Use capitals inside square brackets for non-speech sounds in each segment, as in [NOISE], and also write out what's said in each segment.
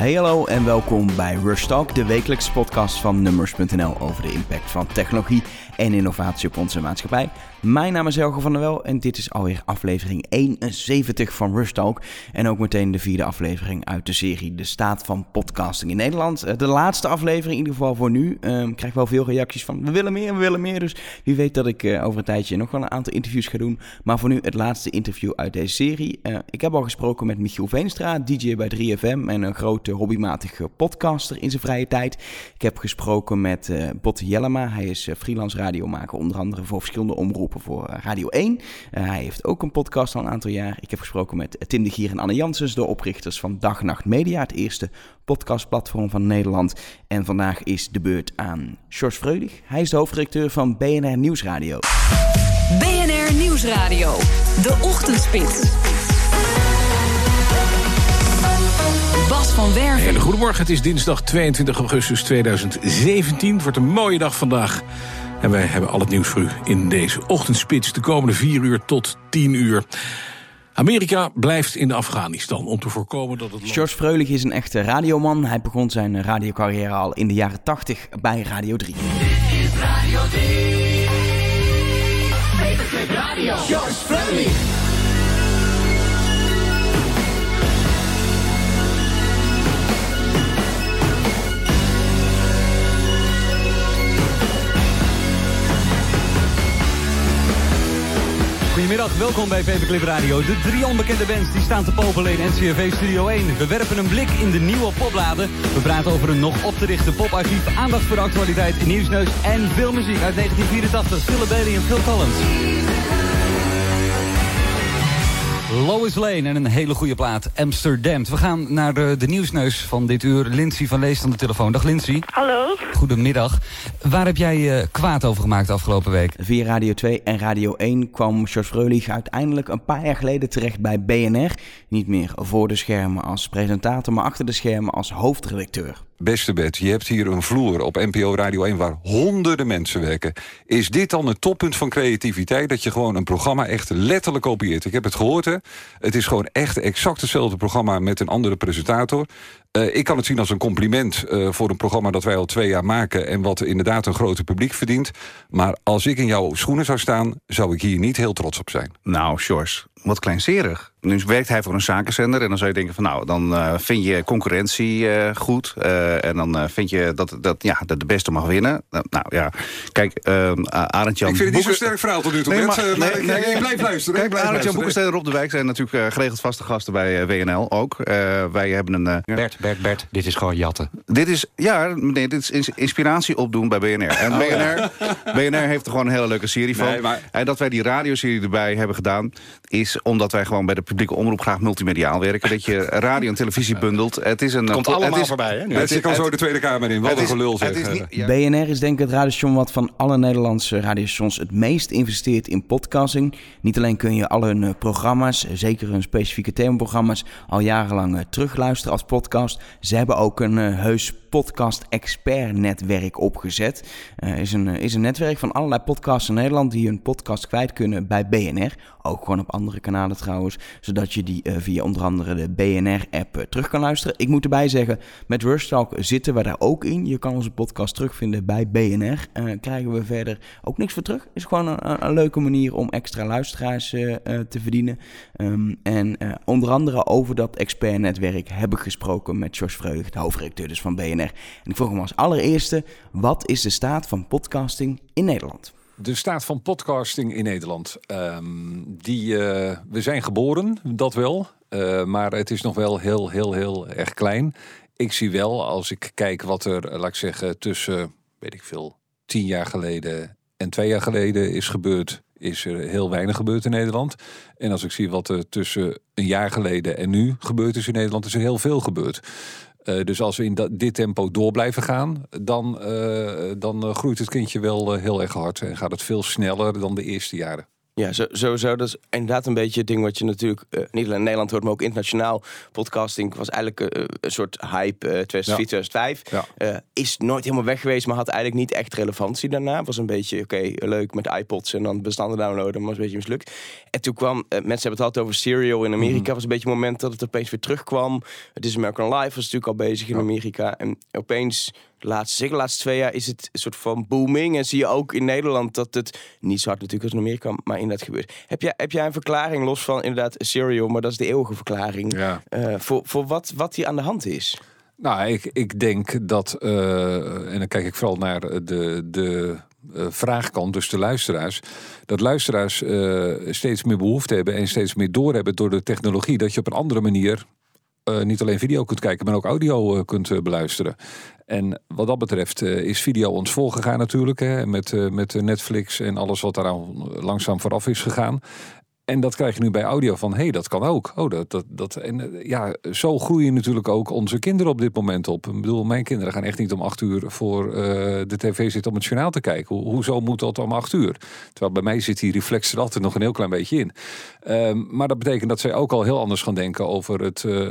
Hey hallo en welkom bij Rush Talk, de wekelijkse podcast van Numbers.nl over de impact van technologie en innovatie op onze maatschappij. Mijn naam is Helge van der Wel en dit is alweer aflevering 71 van Rush Talk. En ook meteen de vierde aflevering uit de serie De Staat van Podcasting in Nederland. Eh, de laatste aflevering, in ieder geval voor nu. Um, krijg wel veel reacties van we willen meer, we willen meer. Dus wie weet dat ik uh, over een tijdje nog wel een aantal interviews ga doen. Maar voor nu het laatste interview uit deze serie. Uh, ik heb al gesproken met Michiel Veenstra, DJ bij 3FM en een grote hobbymatige podcaster in zijn vrije tijd. Ik heb gesproken met Botte Jellema. Hij is freelance radiomaker, onder andere voor verschillende omroepen voor eh, Radio 1. Uh, hij heeft ook een podcast al een aantal jaar. Ik heb gesproken met Tim de Gier en Anne Janssens, de oprichters van Dag Nacht Media, het eerste podcastplatform van Nederland. En vandaag is de beurt aan George Freudig. Hij is de hoofdredacteur van BNR Nieuwsradio. BNR Nieuwsradio, de ochtendspits. Bas van Werven. Hele goedemorgen, het is dinsdag 22 augustus 2017. Het wordt een mooie dag vandaag. En wij hebben al het nieuws voor u in deze ochtendspits de komende 4 uur tot 10 uur. Amerika blijft in Afghanistan om te voorkomen dat het. Land... George Freulich is een echte radioman. Hij begon zijn radiocarrière al in de jaren 80 bij Radio 3. Dit is Radio 3. Radio. George Freulich. Goedemiddag, welkom bij Paperclip Radio. De drie onbekende bands die staan te popelen in NCRV Studio 1. We werpen een blik in de nieuwe popladen. We praten over een nog op te richten poparchief. Aandacht voor de actualiteit, nieuwsneus en veel muziek uit 1984. Phil Bailey en Phil Collins. Lois Lane en een hele goede plaat, Amsterdam. We gaan naar de, de nieuwsneus van dit uur. Lindsay van Leest aan de telefoon. Dag Lindsay. Hallo. Goedemiddag. Waar heb jij uh, kwaad over gemaakt de afgelopen week? Via Radio 2 en Radio 1 kwam George Freulich uiteindelijk een paar jaar geleden terecht bij BNR. Niet meer voor de schermen als presentator, maar achter de schermen als hoofdredacteur. Beste Bet, je hebt hier een vloer op NPO Radio 1 waar honderden mensen werken. Is dit dan het toppunt van creativiteit? Dat je gewoon een programma echt letterlijk kopieert. Ik heb het gehoord, hè. Het is gewoon echt exact hetzelfde programma met een andere presentator. Uh, ik kan het zien als een compliment uh, voor een programma dat wij al twee jaar maken... en wat inderdaad een groter publiek verdient. Maar als ik in jouw schoenen zou staan, zou ik hier niet heel trots op zijn. Nou, George, wat kleinzerig. Nu werkt hij voor een zakenzender en dan zou je denken van... nou, dan uh, vind je concurrentie uh, goed. Uh, en dan vind je dat, dat, ja, dat de beste mag winnen. nou ja, kijk, Arend Jan... Ik vind het niet zo'n sterk verhaal tot nu toe. Nee, maar, nee, nee, nee, nee, blijf luisteren. Kijk, Arend Jan Boekenstein en Rob de Wijk zijn natuurlijk geregeld vaste gasten bij WNL ook. wij hebben een... Bert, Bert, Bert, dit is gewoon jatten. Dit is, ja, nee, dit is inspiratie opdoen bij BNR. En oh, BNR, BNR heeft er gewoon een hele leuke serie van. Nee, maar... En dat wij die radioserie erbij hebben gedaan... is omdat wij gewoon bij de publieke omroep graag multimediaal werken. Dat je radio en televisie bundelt. Het is een... Komt allemaal het is, voorbij, hè? Het, je kan zo de Tweede Kamer in. Wat een gelul zeg. Ja. BNR is denk ik het radiostation wat van alle Nederlandse radiostations het meest investeert in podcasting. Niet alleen kun je al hun programma's, zeker hun specifieke themaprogramma's, al jarenlang terugluisteren als podcast. Ze hebben ook een heus podcast expert netwerk opgezet. Uh, is, een, is een netwerk van allerlei podcasts in Nederland die hun podcast kwijt kunnen bij BNR. Ook gewoon op andere kanalen trouwens, zodat je die uh, via onder andere de BNR-app uh, terug kan luisteren. Ik moet erbij zeggen, met Rush Talk zitten we daar ook in. Je kan onze podcast terugvinden bij BNR. krijgen we verder ook niks voor terug. Is gewoon een, een leuke manier om extra luisteraars te verdienen. Um, en onder andere over dat expert-netwerk heb ik gesproken met Jos Vreugd, de hoofdredacteur dus van BNR. En ik vroeg hem als allereerste, wat is de staat van podcasting in Nederland? De staat van podcasting in Nederland. Um, die, uh, we zijn geboren, dat wel. Uh, maar het is nog wel heel, heel, heel erg klein. Ik zie wel, als ik kijk wat er, laat ik zeggen, tussen, weet ik veel, tien jaar geleden en twee jaar geleden is gebeurd, is er heel weinig gebeurd in Nederland. En als ik zie wat er tussen een jaar geleden en nu gebeurd is in Nederland, is er heel veel gebeurd. Uh, dus als we in dit tempo door blijven gaan, dan, uh, dan groeit het kindje wel heel erg hard en gaat het veel sneller dan de eerste jaren. Ja, zo- sowieso. Dat is inderdaad een beetje het ding wat je natuurlijk eh, niet alleen in Nederland hoort, maar ook internationaal. Podcasting was eigenlijk eh, een soort hype eh 2004, 2005. Ja. Eh, is nooit helemaal weg geweest, maar had eigenlijk niet echt relevantie daarna. Was een beetje, oké, leuk met iPods en dan bestanden downloaden, maar was een beetje mislukt. En toen kwam, eh, mensen hebben het altijd over Serial in Amerika. Was een beetje het moment dat het opeens weer terugkwam. Het is American Life was natuurlijk al bezig in Amerika. En opeens, de laatste, zeker de laatste twee jaar, is het een soort van booming. En zie je ook in Nederland dat het niet zo hard natuurlijk als in Amerika, maar inderdaad gebeurt. Heb jij, heb jij een verklaring los van inderdaad Serial, maar dat is de eeuwige verklaring. Ja. eh, voor, voor wat, wat hier aan de hand is? Nou, ik, ik denk dat, eh, en dan kijk ik vooral naar de, de eh, vraagkant, dus de luisteraars. Dat luisteraars steeds meer behoefte hebben en steeds meer doorhebben door de technologie. Dat je op een andere manier niet alleen video kunt kijken, maar ook audio kunt beluisteren. En wat dat betreft eh, is video ons voorgegaan natuurlijk. Hè, met, eh, met eh, Netflix en alles wat daar langzaam vooraf is gegaan. En dat krijg je nu bij audio van, hé, hey, dat kan ook. Oh, dat, dat, dat, en eh, ja, zo groeien natuurlijk ook onze kinderen op dit moment op. Ik bedoel, mijn kinderen gaan echt niet om acht uur voor eh, de tv zitten om het journaal te kijken. Ho- hoezo moet dat om acht uur? Terwijl bij mij zit die reflex er altijd nog een heel klein beetje in. Ehm, maar dat betekent dat zij ook al heel anders gaan denken over het, eh,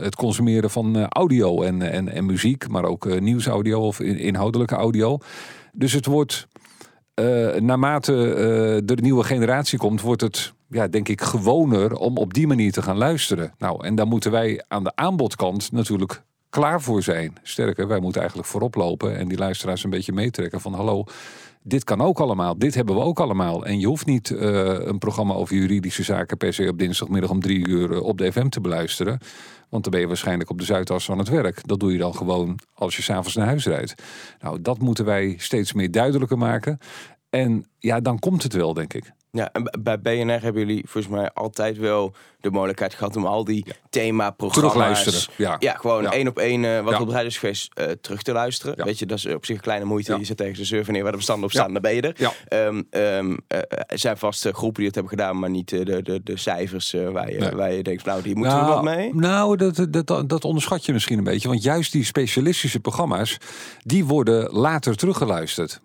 het consumeren van audio en, en, en muziek. Maar ook nieuwsaudio of in- inhoudelijke audio. Dus het wordt eh, naarmate eh, er een nieuwe generatie komt, wordt het, ja, denk ik, gewoner om op die manier te gaan luisteren. Nou, en daar moeten wij aan de aanbodkant natuurlijk klaar voor zijn. Sterker, wij moeten eigenlijk voorop lopen en die luisteraars een beetje meetrekken van hallo. Dit kan ook allemaal, dit hebben we ook allemaal. En je hoeft niet eh, een programma over juridische zaken per se op dinsdagmiddag om drie uur eh, op de FM te beluisteren. Want dan ben je waarschijnlijk op de Zuidas aan het werk. Dat doe je dan gewoon als je s'avonds naar huis rijdt. Nou, dat moeten wij steeds meer duidelijker maken. En ja, dan komt het wel, denk ik. Ja, en bij BNR hebben jullie volgens mij altijd wel de mogelijkheid gehad om al die themaprogramma's... Terugluisteren, ja. Ja, gewoon één op één eh, wat op de radio is geweest eh, terug te luisteren. Weet je, dat is op zich een kleine moeite. Je zet tegen de server neer waar de bestanden op staan, dan ben je er. Ja. Ehm, ehm, eh, er zijn vast groepen die het hebben gedaan, maar niet de, de, de cijfers waar, je, Nee. waar je denkt, nou, die moeten we wat mee. Nou, dat, dat, dat, onderschat je misschien een beetje. Want juist die specialistische programma's, die worden later teruggeluisterd.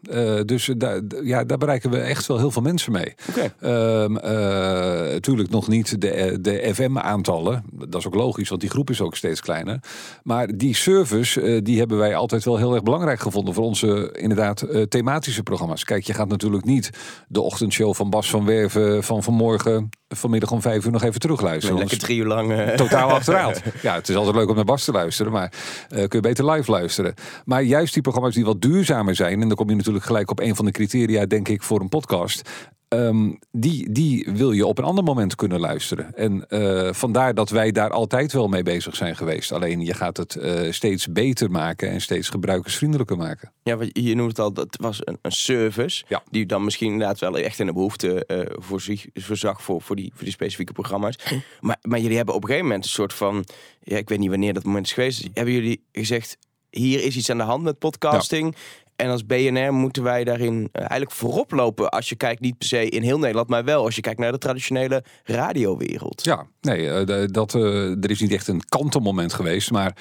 Dus daar, ja, daar bereiken we echt wel heel veel mensen mee. Ehm, eh, natuurlijk nog niet de, de FM-aantallen. Dat is ook logisch, want die groep is ook steeds kleiner. Maar die service, eh, die hebben wij altijd wel heel erg belangrijk gevonden voor onze inderdaad eh, thematische programma's. Kijk, je gaat natuurlijk niet de ochtendshow van Bas van Werven van vanmorgen vanmiddag om vijf uur nog even terugluisteren. Lekker drie uur lang. eh, totaal [LAUGHS] achteruit. Ja, het is altijd leuk om naar Bas te luisteren, maar eh, kun je beter live luisteren. Maar juist die programma's die wat duurzamer zijn, en dan kom je natuurlijk gelijk op een van de criteria, denk ik, voor een podcast. ehm, die, die wil je op een ander moment kunnen luisteren. En eh, vandaar dat wij daar altijd wel mee bezig zijn geweest. Alleen je gaat het steeds beter maken en steeds gebruikersvriendelijker maken. Ja, want je noemt het al, dat was een, een service. Ja. Die dan misschien inderdaad wel echt in de behoefte eh voorzag, voorzag voor, voor, die, voor die specifieke programma's. Maar, maar jullie hebben op een gegeven moment een soort van, ja, ik weet niet wanneer dat moment is geweest. Hebben jullie gezegd, hier is iets aan de hand met podcasting. En als BNR moeten wij daarin eh, eigenlijk voorop lopen. Als je kijkt, niet per se in heel Nederland, maar wel als je kijkt naar de traditionele radiowereld. Ja, nee, eh, dat, eh, er is niet echt een kantelmoment geweest. Maar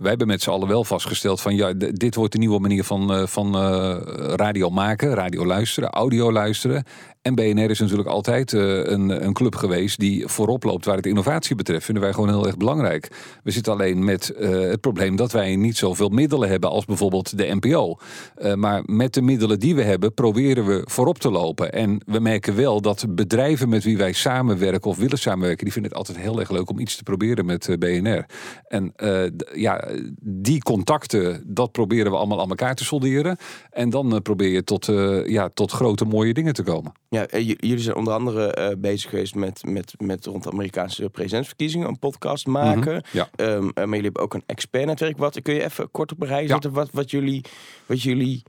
wij hebben met z'n allen wel vastgesteld van ja, dit wordt de nieuwe manier van, eh, van eh, radio maken, radio luisteren, audio luisteren. En BNR is natuurlijk altijd eh, een, een club geweest die voorop loopt waar het innovatie betreft. Vinden wij gewoon heel erg belangrijk. We zitten alleen met het probleem dat wij niet zoveel middelen hebben als bijvoorbeeld de NPO. Maar met de middelen die we hebben, proberen we voorop te lopen. En we merken wel dat bedrijven met wie wij samenwerken of willen samenwerken, die vinden het altijd heel erg leuk om iets te proberen met BNR. En ja, die contacten, dat proberen we allemaal aan elkaar te solderen. En dan eh, probeer je tot, eh, ja, tot grote mooie dingen te komen. Ja, eh, jullie zijn onder andere bezig geweest met, met, met rond de Amerikaanse presidentsverkiezingen een podcast maken. Mhm, ja. Ehm, eh, maar jullie hebben ook een expertnetwerk. Wat kun je even kort op rij Ja. zetten wat, wat jullie, wat jullie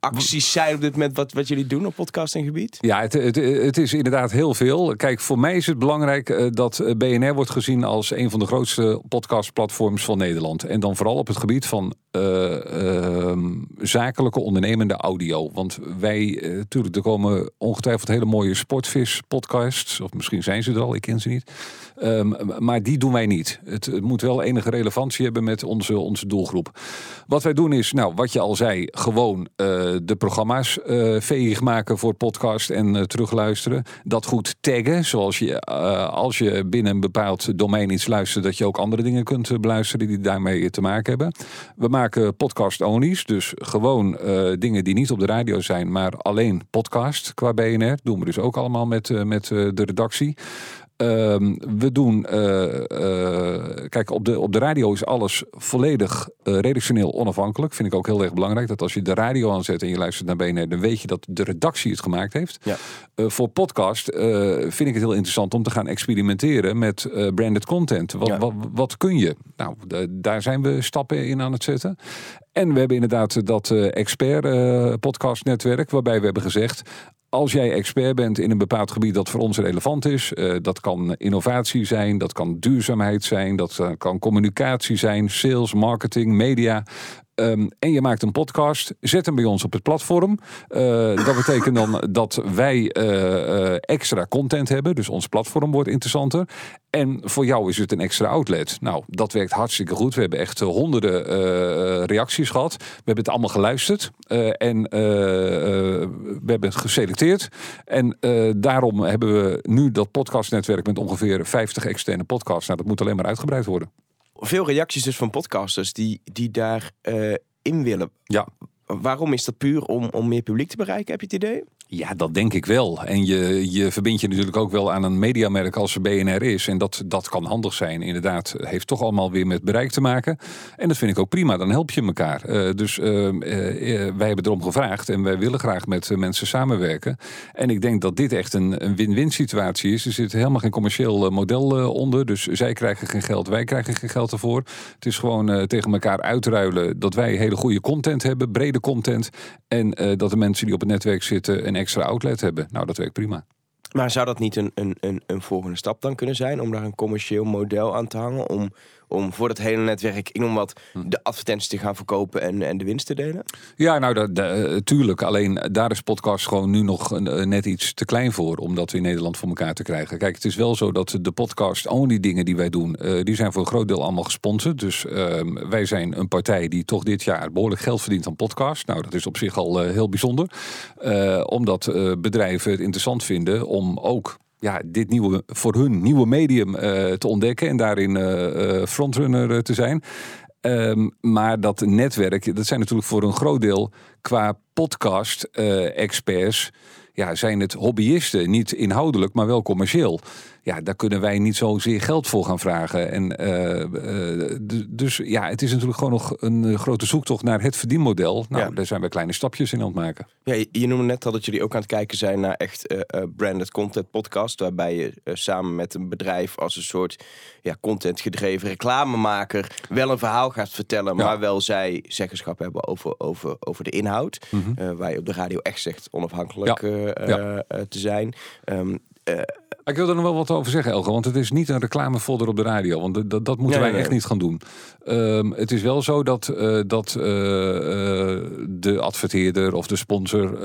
acties zijn op dit moment, wat, wat jullie doen op podcastinggebied? Ja, het, het, het is inderdaad heel veel. Kijk, voor mij is het belangrijk dat BNR wordt gezien als een van de grootste podcastplatforms van Nederland. En dan vooral op het gebied van zakelijke ondernemende audio. Want wij, eh, natuurlijk, er komen ongetwijfeld hele mooie sportvis podcasts. Of misschien zijn ze er al, ik ken ze niet. Ehm, maar die doen wij niet. Het, moet wel enige relevantie hebben met onze, onze doelgroep. Wat wij doen is, nou, wat je al zei, gewoon eh, de programma's eh veeg maken voor podcast en eh, terugluisteren. Dat goed taggen, zoals je eh, als je binnen een bepaald domein iets luistert, dat je ook andere dingen kunt eh, beluisteren die daarmee te maken hebben. We maken podcast only's, dus gewoon eh, dingen die niet op de radio zijn, maar alleen podcast qua BNR. Doen we dus ook allemaal met, eh, met eh, de redactie. Ehm, we doen, eh, eh, kijk, op de, op de radio is alles volledig eh, redactioneel onafhankelijk. Vind ik ook heel erg belangrijk. Dat als je de radio aanzet en je luistert naar BNR, dan weet je dat de redactie het gemaakt heeft. Ja. Voor podcast vind ik het heel interessant om te gaan experimenteren met branded content. Wat, Ja. wat, wat kun je? Nou, da- daar zijn we stappen in aan het zetten. En we hebben inderdaad dat expert podcast netwerk, waarbij we hebben gezegd. Als jij expert bent in een bepaald gebied dat voor ons relevant is, eh, dat kan innovatie zijn, dat kan duurzaamheid zijn, dat eh, kan communicatie zijn, sales, marketing, media. Ehm, en je maakt een podcast, zet hem bij ons op het platform. Eh, dat betekent dan dat wij eh, eh, extra content hebben, dus ons platform wordt interessanter. En voor jou is het een extra outlet. Nou, dat werkt hartstikke goed. We hebben echt honderden reacties gehad. We hebben het allemaal geluisterd en we hebben het geselecteerd. En daarom hebben we nu dat podcastnetwerk met ongeveer 50 externe podcasts. Nou, dat moet alleen maar uitgebreid worden. Veel reacties dus van podcasters die, die daar eh, in willen. Ja. Waarom is dat puur om, om meer publiek te bereiken, heb je het idee? Ja, dat denk ik wel. En je, je verbindt je natuurlijk ook wel aan een mediamerk als BNR is. En dat, dat kan handig zijn. Inderdaad, heeft toch allemaal weer met bereik te maken. En dat vind ik ook prima. Dan help je elkaar. Eh, dus eh, eh, wij hebben erom gevraagd. En wij willen graag met mensen samenwerken. En ik denk dat dit echt een, win-win situatie is. Er zit helemaal geen commercieel model onder. Dus zij krijgen geen geld, wij krijgen geen geld ervoor. Het is gewoon tegen elkaar uitruilen dat wij hele goede content hebben, brede content. En dat de mensen die op het netwerk zitten een extra outlet hebben. Nou, dat werkt prima. Maar zou dat niet een, een, een, een volgende stap dan kunnen zijn? Om daar een commercieel model aan te hangen? Om, om voor dat hele netwerk, ik noem wat, de advertenties te gaan verkopen en, en de winst te delen? Ja, nou, dat, dat, eh, tuurlijk. Alleen daar is podcast gewoon nu nog eh, net iets te klein voor. Om dat in Nederland voor elkaar te krijgen. Kijk, het is wel zo dat de podcast-only dingen die wij doen. eh, die zijn voor een groot deel allemaal gesponsord. Dus ehm, wij zijn een partij die toch dit jaar behoorlijk geld verdient aan podcast. Nou, dat is op zich al eh, heel bijzonder. Eh, omdat eh, bedrijven het interessant vinden om ook ja, dit nieuwe, voor hun nieuwe medium eh, te ontdekken en daarin eh, eh, frontrunner te zijn. Ehm, maar dat netwerk, dat zijn natuurlijk voor een groot deel qua podcast-experts. ja, zijn het hobbyisten, niet inhoudelijk, maar wel commercieel. Ja, daar kunnen wij niet zozeer geld voor gaan vragen. En, eh, eh, dus ja, het is natuurlijk gewoon nog een eh, grote zoektocht naar het verdienmodel. Nou, Ja. daar zijn we kleine stapjes in aan het maken. Ja, je, je noemde net al dat jullie ook aan het kijken zijn naar echt eh, branded content podcast. Waarbij je samen met een bedrijf als een soort ja, content gedreven reclamemaker wel een verhaal gaat vertellen. Ja. Maar wel zij zeggenschap hebben over, over, over de inhoud. Eh, waar je op de radio echt zegt onafhankelijk. Ja. te zijn. Ehm, eh, Ik wil er nog wel wat over zeggen, Elge. Want het is niet een reclamefolder op de radio. Want dat, dat moeten wij echt niet gaan doen. Ehm, het is wel zo dat, eh, dat eh, eh, de adverteerder of de sponsor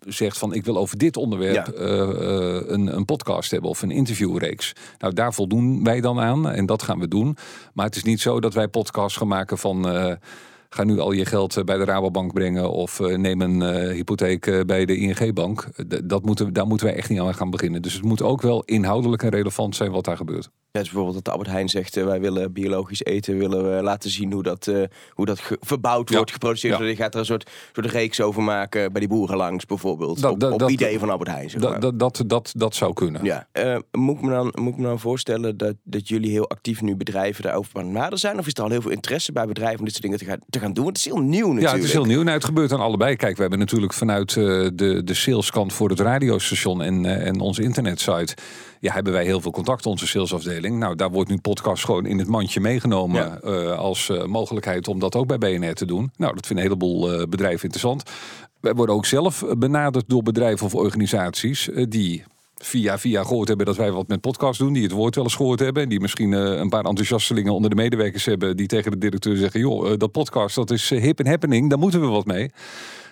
zegt van... ik wil over dit onderwerp een, een podcast hebben of een interviewreeks. Nou, daar voldoen wij dan aan en dat gaan we doen. Maar het is niet zo dat wij podcasts gaan maken van... Ga nu al je geld eh, bij de Rabobank brengen of eh, neem een eh, hypotheek bij de ING-bank. Dat moeten, we- daar moeten wij echt niet aan gaan beginnen. Dus het moet ook wel inhoudelijk en relevant zijn wat daar gebeurt. Bijvoorbeeld dat de Albert Heijn zegt, eh, wij willen biologisch eten, willen we laten zien hoe dat, eh, hoe dat verbouwd Ja. wordt, geproduceerd wordt. Je gaat er een soort, soort reeks over maken bij die boeren langs bijvoorbeeld. Dat- op dat- op dat- idee van Albert Heijn. Zeg maar. Dat, dat, dat, dat, zou kunnen. Ja, eh, moet, ik me dan, moet ik me dan voorstellen dat, dat jullie heel actief nu bedrijven daarover aan nadenken zijn? Of is er al heel veel interesse bij bedrijven om dit soort dingen te gaan, te gaan doen? Want het is heel nieuw natuurlijk. Ja, het is heel nieuw. Nou, het gebeurt aan allebei. Kijk, we hebben natuurlijk vanuit eh, de, de saleskant voor het radiostation en, eh, en onze internetsite. Ja, hebben wij heel veel contact, onze salesafdeling. Nou, daar wordt nu podcast gewoon in het mandje meegenomen Ja. eh, als eh, mogelijkheid om dat ook bij BNR te doen. Nou, dat vinden een heleboel eh, bedrijven interessant. Wij worden ook zelf benaderd door bedrijven of organisaties die via via gehoord hebben dat wij wat met podcast doen. Die het woord wel eens gehoord hebben. En die misschien een paar enthousiastelingen onder de medewerkers hebben. Die tegen de directeur zeggen, joh, dat podcast dat is hip en happening. Daar moeten we wat mee.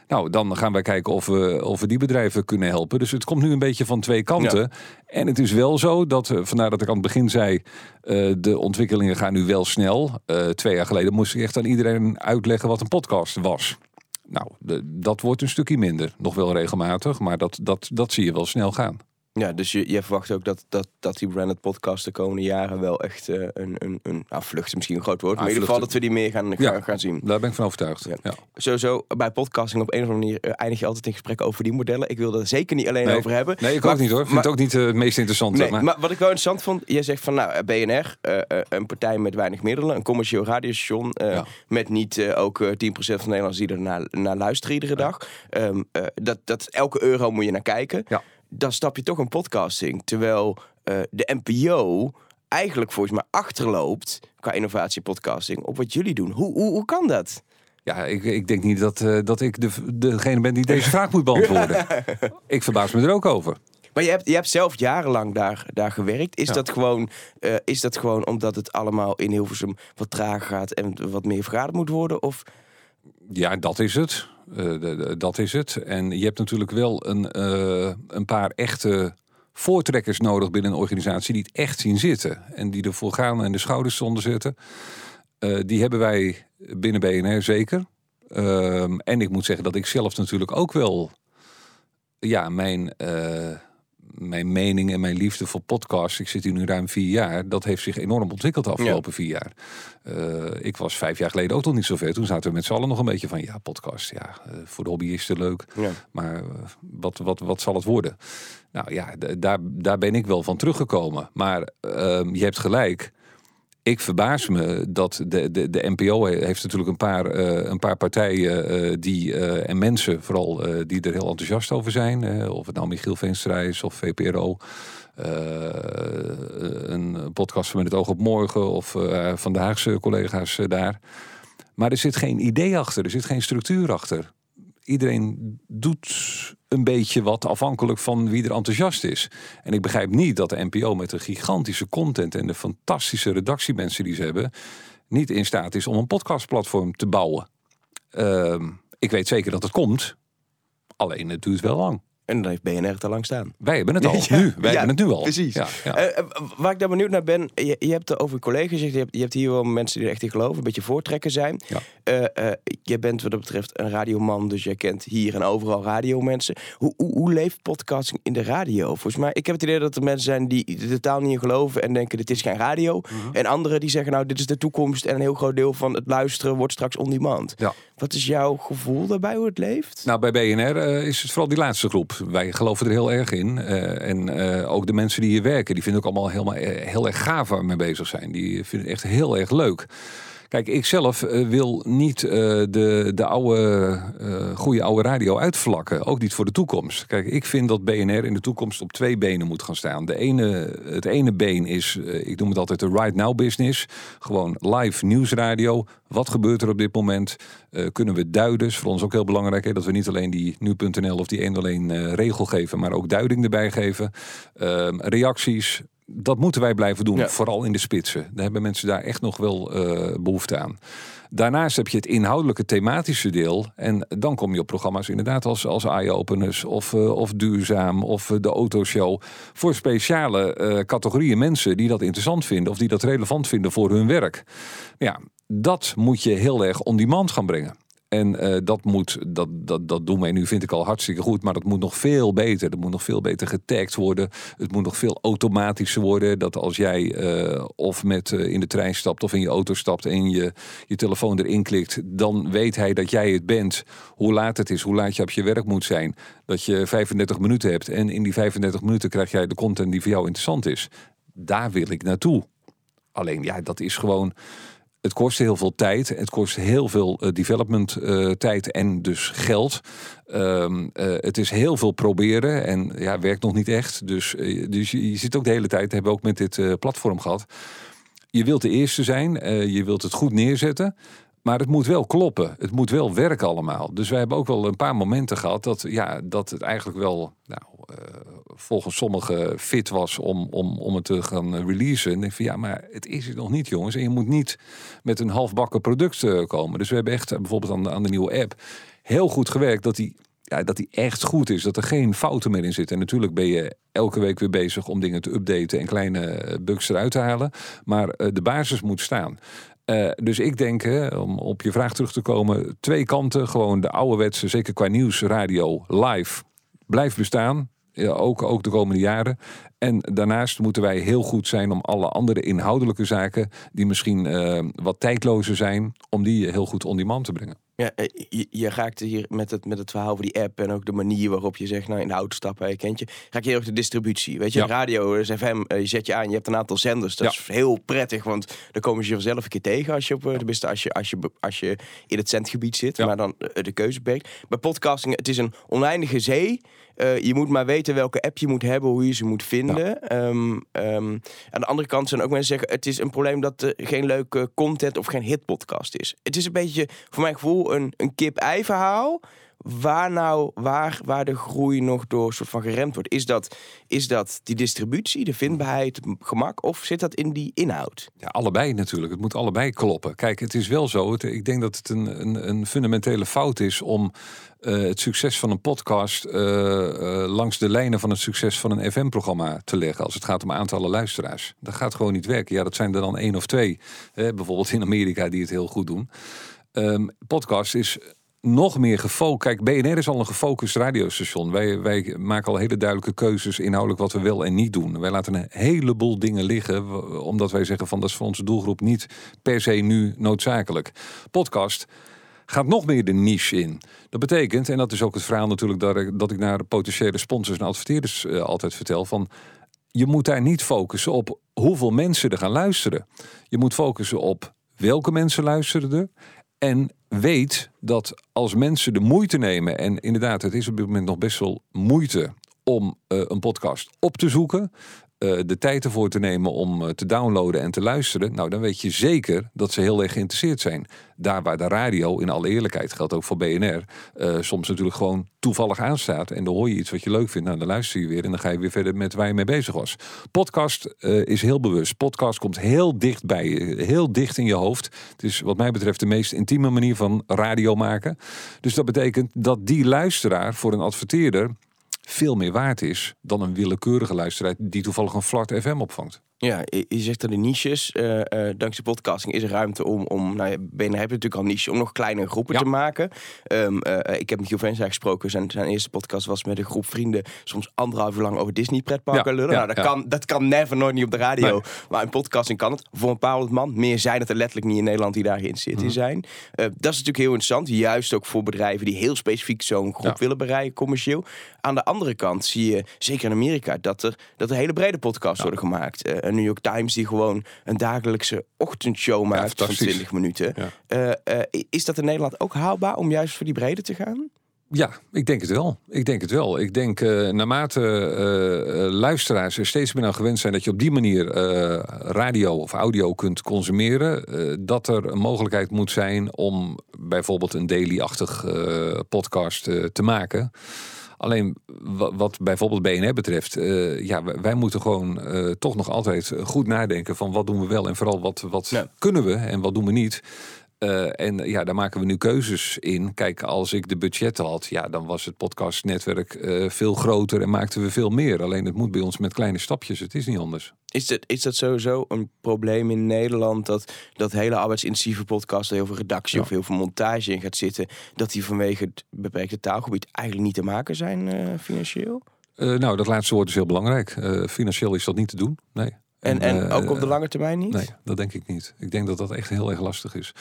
Nou, dan gaan wij kijken of we, of we die bedrijven kunnen helpen. Dus het komt nu een beetje van twee kanten. En het is wel zo dat, eh, vandaar dat ik aan het begin zei, eh, de ontwikkelingen gaan nu wel snel. Eh, twee jaar geleden moest ik echt aan iedereen uitleggen wat een podcast was. Nou, de- dat wordt een stukje minder. Nog wel regelmatig, maar dat, dat, dat zie je wel snel gaan. Ja, dus je, je verwacht ook dat, dat, dat die branded podcast de komende jaren wel echt eh, een, een, een nou, vlucht is misschien een groot woord, maar in ieder geval dat we die meer gaan, Ja. gaan, gaan zien. Daar ben ik van overtuigd. Ja. Ja. Sowieso, bij podcasting op een of andere manier eh, eindig je altijd in gesprek over die modellen. Ik wil er zeker niet alleen Nee. over hebben. Nee, ik Maar- ook niet hoor. Ik vind maar- het ook niet eh, het meest interessante. Nee, maar... maar... wat ik wel interessant vond, jij zegt van nou, BNR, een partij met weinig middelen, een commercieel radiostation, met niet ook eh, 10% van de Nederlanders die er naar, naar luisteren iedere dag. Ehm, eh, dat, dat elke euro moet je naar kijken. Ja. Dan stap je toch in podcasting. Terwijl eh, de NPO eigenlijk volgens mij achterloopt qua innovatie podcasting op wat jullie doen. Hoe, hoe, hoe kan dat? Ja, ik, ik denk niet dat, eh, dat ik de, degene ben die deze vraag moet beantwoorden. [LAUGHS] Ik verbaas me er ook over. Maar je hebt, je hebt zelf jarenlang daar, daar gewerkt. Is, Ja. dat gewoon, eh, is dat gewoon omdat het allemaal in Hilversum wat trager gaat en wat meer vergaderd moet worden? Of Ja, dat is het. Eh, dat is het. En je hebt natuurlijk wel een, eh, een paar echte voortrekkers nodig binnen een organisatie die het echt zien zitten. En die ervoor gaan en de schouders zonder zetten. Eh, die hebben wij binnen BNR zeker. Ehm, en ik moet zeggen dat ik zelf natuurlijk ook wel ja, mijn, mijn mening en mijn liefde voor podcasts. Ik zit hier nu ruim vier jaar. Dat heeft zich enorm ontwikkeld de afgelopen vier jaar. Eh, ik was vijf jaar geleden ook nog niet zo ver. Toen zaten we met z'n allen nog een beetje van ja, podcast. Ja, eh, voor de hobbyisten leuk. Ja. Maar eh, wat, wat, wat zal het worden? Nou ja, daar, daar ben ik wel van teruggekomen. Maar ehm, je hebt gelijk. Ik verbaas me dat de, de, de NPO he- heeft natuurlijk een paar, eh, een paar partijen eh, die, eh, en mensen vooral die er heel enthousiast over zijn. of het nou Michiel Veenstra is of VPRO. een podcast van Met het oog op morgen of van de Haagse collega's daar. Maar er zit geen idee achter, er zit geen structuur achter. Iedereen doet een beetje wat afhankelijk van wie er enthousiast is. En ik begrijp niet dat de NPO met de gigantische content en de fantastische redactiemensen die ze hebben, niet in staat is om een podcastplatform te bouwen. Ehm, ik weet zeker dat het komt, alleen het duurt wel lang. En dan heeft BNR het al lang staan. Wij hebben het [LAUGHS] al, Ja, nu. Wij ja, hebben het nu al. Precies. Ja. Eh, eh, waar ik daar benieuwd naar ben, je, je hebt er over je collega's gezegd, je hebt, je hebt hier wel mensen die er echt in geloven, een beetje voortrekker zijn. Eh, jij bent wat dat betreft een radioman, dus jij kent hier en overal radiomensen. Hoe, hoe, hoe leeft podcasting in de radio? Volgens mij, ik heb het idee dat er mensen zijn die er totaal niet in geloven en denken dit is geen radio. Mhm. En anderen die zeggen nou dit is de toekomst en een heel groot deel van het luisteren wordt straks on demand. Ja. Wat is jouw gevoel daarbij hoe het leeft? Nou, bij BNR is het vooral die laatste groep. Wij geloven er heel erg in. Eh, en eh, ook de mensen die hier werken, die vinden ook allemaal helemaal, eh, heel erg gaaf waar we mee bezig zijn. Die vinden het echt heel erg leuk. Kijk, ik zelf eh, wil niet eh, de, de oude, eh goede oude radio uitvlakken. Ook niet voor de toekomst. Kijk, ik vind dat BNR in de toekomst op twee benen moet gaan staan. De ene, het ene been is, ik noem het altijd de right now business. Gewoon live nieuwsradio. Wat gebeurt er op dit moment? Kunnen we duiden? Is voor ons ook heel belangrijk. Hè, dat we niet alleen die nu.nl of die 101 eh regel geven, maar ook duiding erbij geven. Ehm, reacties. Dat moeten wij blijven doen, Ja. vooral in de spitsen. Daar hebben mensen daar echt nog wel eh, behoefte aan. Daarnaast heb je het inhoudelijke thematische deel. En dan kom je op programma's inderdaad als, als eye-openers of, eh, of duurzaam of eh, de autoshow. Voor speciale categorieën mensen die dat interessant vinden of die dat relevant vinden voor hun werk. Ja, dat moet je heel erg on-demand gaan brengen. En eh, dat, moet, dat, dat, dat doen wij nu, vind ik al hartstikke goed. Maar dat moet nog veel beter. Dat moet nog veel beter getagd worden. Het moet nog veel automatischer worden. Dat als jij eh, of met eh, in de trein stapt of in je auto stapt en je, je telefoon erin klikt, dan weet hij dat jij het bent. Hoe laat het is, hoe laat je op je werk moet zijn. Dat je 35 minuten hebt. En in die 35 minuten krijg jij de content die voor jou interessant is. Daar wil ik naartoe. Alleen ja, dat is gewoon. Het kost heel veel tijd. Het kost heel veel eh, development eh, tijd en dus geld. Ehm, eh, het is heel veel proberen en ja, werkt nog niet echt. Dus, dus je, je zit ook de hele tijd, hebben we ook met dit platform gehad. Je wilt de eerste zijn, je wilt het goed neerzetten. Maar het moet wel kloppen. Het moet wel werken allemaal. Dus wij hebben ook wel een paar momenten gehad dat, ja, dat het eigenlijk wel nou, eh, volgens sommigen fit was om, om, om het te gaan releasen. En ik van ja, maar het is het nog niet, jongens. En je moet niet met een halfbakken product eh, komen. Dus we hebben echt eh, bijvoorbeeld aan de, aan de nieuwe app heel goed gewerkt dat die ja, dat die echt goed is. Dat er geen fouten meer in zitten. En natuurlijk ben je elke week weer bezig om dingen te updaten en kleine bugs eruit te halen. Maar eh, de basis moet staan. Eh, dus ik denk, om op je vraag terug te komen, twee kanten. Gewoon de ouderwetse, zeker qua nieuws, radio, live, blijft bestaan. Ook, ook de komende jaren. En daarnaast moeten wij heel goed zijn om alle andere inhoudelijke zaken, die misschien eh, wat tijdlozer zijn, om die heel goed on demand te brengen. Ja, eh, je, je raakt hier met het, met het verhaal over die app en ook de manier waarop je zegt, nou in de auto stappen, je kent je, raak je heel erg de distributie. Weet je, Ja. radio is FM, eh, je zet je aan, je hebt een aantal zenders. Dat Ja. is heel prettig, want dan komen ze je vanzelf een keer tegen als je op, tenminste als je, als je, als je in het zendgebied zit, Ja. maar dan de keuze beperkt. Bij podcasting, het is een oneindige zee. Je moet maar weten welke app je moet hebben, hoe je ze moet vinden. Ehm, ehm, aan de andere kant zijn ook mensen zeggen: het is een probleem dat er geen leuke content of geen hitpodcast is. Het is een beetje, voor mijn gevoel, een, een kip-ei verhaal. Waar nou, waar, waar de groei nog door soort van geremd wordt. Is dat, is dat die distributie, de vindbaarheid, gemak, of zit dat in die inhoud? Ja, allebei natuurlijk. Het moet allebei kloppen. Kijk, het is wel zo. Ik denk dat het een, een, een fundamentele fout is om eh, het succes van een podcast eh, eh, langs de lijnen van het succes van een FM-programma te leggen. Als het gaat om aantallen luisteraars. Dat gaat gewoon niet werken. Ja, dat zijn er dan één of twee. Hè, bijvoorbeeld in Amerika die het heel goed doen. Ehm, podcast is nog meer gefocust. Kijk, BNR is al een gefocust radiostation. Wij, wij maken al hele duidelijke keuzes inhoudelijk wat we wel en niet doen. Wij laten een heleboel dingen liggen, omdat wij zeggen van dat is voor onze doelgroep niet per se nu noodzakelijk. Podcast gaat nog meer de niche in. Dat betekent, en dat is ook het verhaal natuurlijk dat ik, dat ik naar potentiële sponsors en adverteerders eh, altijd vertel van je moet daar niet focussen op hoeveel mensen er gaan luisteren. Je moet focussen op welke mensen luisteren er. En weet dat als mensen de moeite nemen, en inderdaad, het is op dit moment nog best wel moeite om eh, een podcast op te zoeken, eh, de tijd ervoor te nemen om eh, te downloaden en te luisteren, nou dan weet je zeker dat ze heel erg geïnteresseerd zijn. Daar waar de radio, in alle eerlijkheid, geldt ook voor BNR, eh, soms natuurlijk gewoon toevallig aanstaat. En dan hoor je iets wat je leuk vindt, nou dan luister je weer en dan ga je weer verder met waar je mee bezig was. Podcast is heel bewust. Podcast komt heel dicht bij je, heel dicht in je hoofd. Het is wat mij betreft de meest intieme manier van radio maken. Dus dat betekent dat die luisteraar voor een adverteerder veel meer waard is dan een willekeurige luisteraar die toevallig een Flart FM opvangt. Ja, je, je zegt dat de niches, eh, eh, dankzij podcasting is er ruimte om, om nou BNR heb je natuurlijk al niche, om nog kleinere groepen Ja. te maken. Ehm, eh, ik heb met Venza gesproken, zijn, zijn eerste podcast was met een groep vrienden, soms anderhalf uur lang over Disney pretparken Ja, lullen. ja, nou, dat, kan, dat kan never, nooit niet op de radio, Nee. maar in podcasting kan het. Voor een paar honderd man, meer zijn het er letterlijk niet in Nederland die daar geïnteresseerd Mhm. in zijn. Eh, dat is natuurlijk heel interessant, juist ook voor bedrijven die heel specifiek zo'n groep willen bereiken, commercieel. Aan de andere kant zie je, zeker in Amerika, dat er, dat er hele brede podcasts worden gemaakt. New York Times die gewoon een dagelijkse ochtendshow maakt van fantastisch. 20 minuten. Eh, eh, is dat in Nederland ook haalbaar om juist voor die brede te gaan? Ja, ik denk het wel. Ik denk het wel. Ik denk eh, naarmate luisteraars er steeds meer aan gewend zijn dat je op die manier radio of audio kunt consumeren, dat er een mogelijkheid moet zijn om bijvoorbeeld een daily-achtig podcast te maken. Alleen wa- wat bijvoorbeeld BNR betreft, eh, ja, wij, moeten gewoon eh, toch nog altijd goed nadenken van wat doen we wel en vooral wat, wat Ja. kunnen we en wat doen we niet. Eh, en ja, daar maken we nu keuzes in. Kijk, als ik de budgetten had, ja, dan was het podcastnetwerk eh, veel groter en maakten we veel meer. Alleen het moet bij ons met kleine stapjes. Het is niet anders. Is dat, is dat sowieso een probleem in Nederland? Dat, dat hele arbeidsintensieve podcast, heel veel redactie Ja. of heel veel montage in gaat zitten, dat die vanwege het beperkte taalgebied eigenlijk niet te maken zijn eh, financieel? Nou, dat laatste woord is heel belangrijk. Financieel is dat niet te doen. Nee. En, en eh, ook op de lange termijn niet? Nee, dat denk ik niet. Ik denk dat dat echt heel erg lastig is.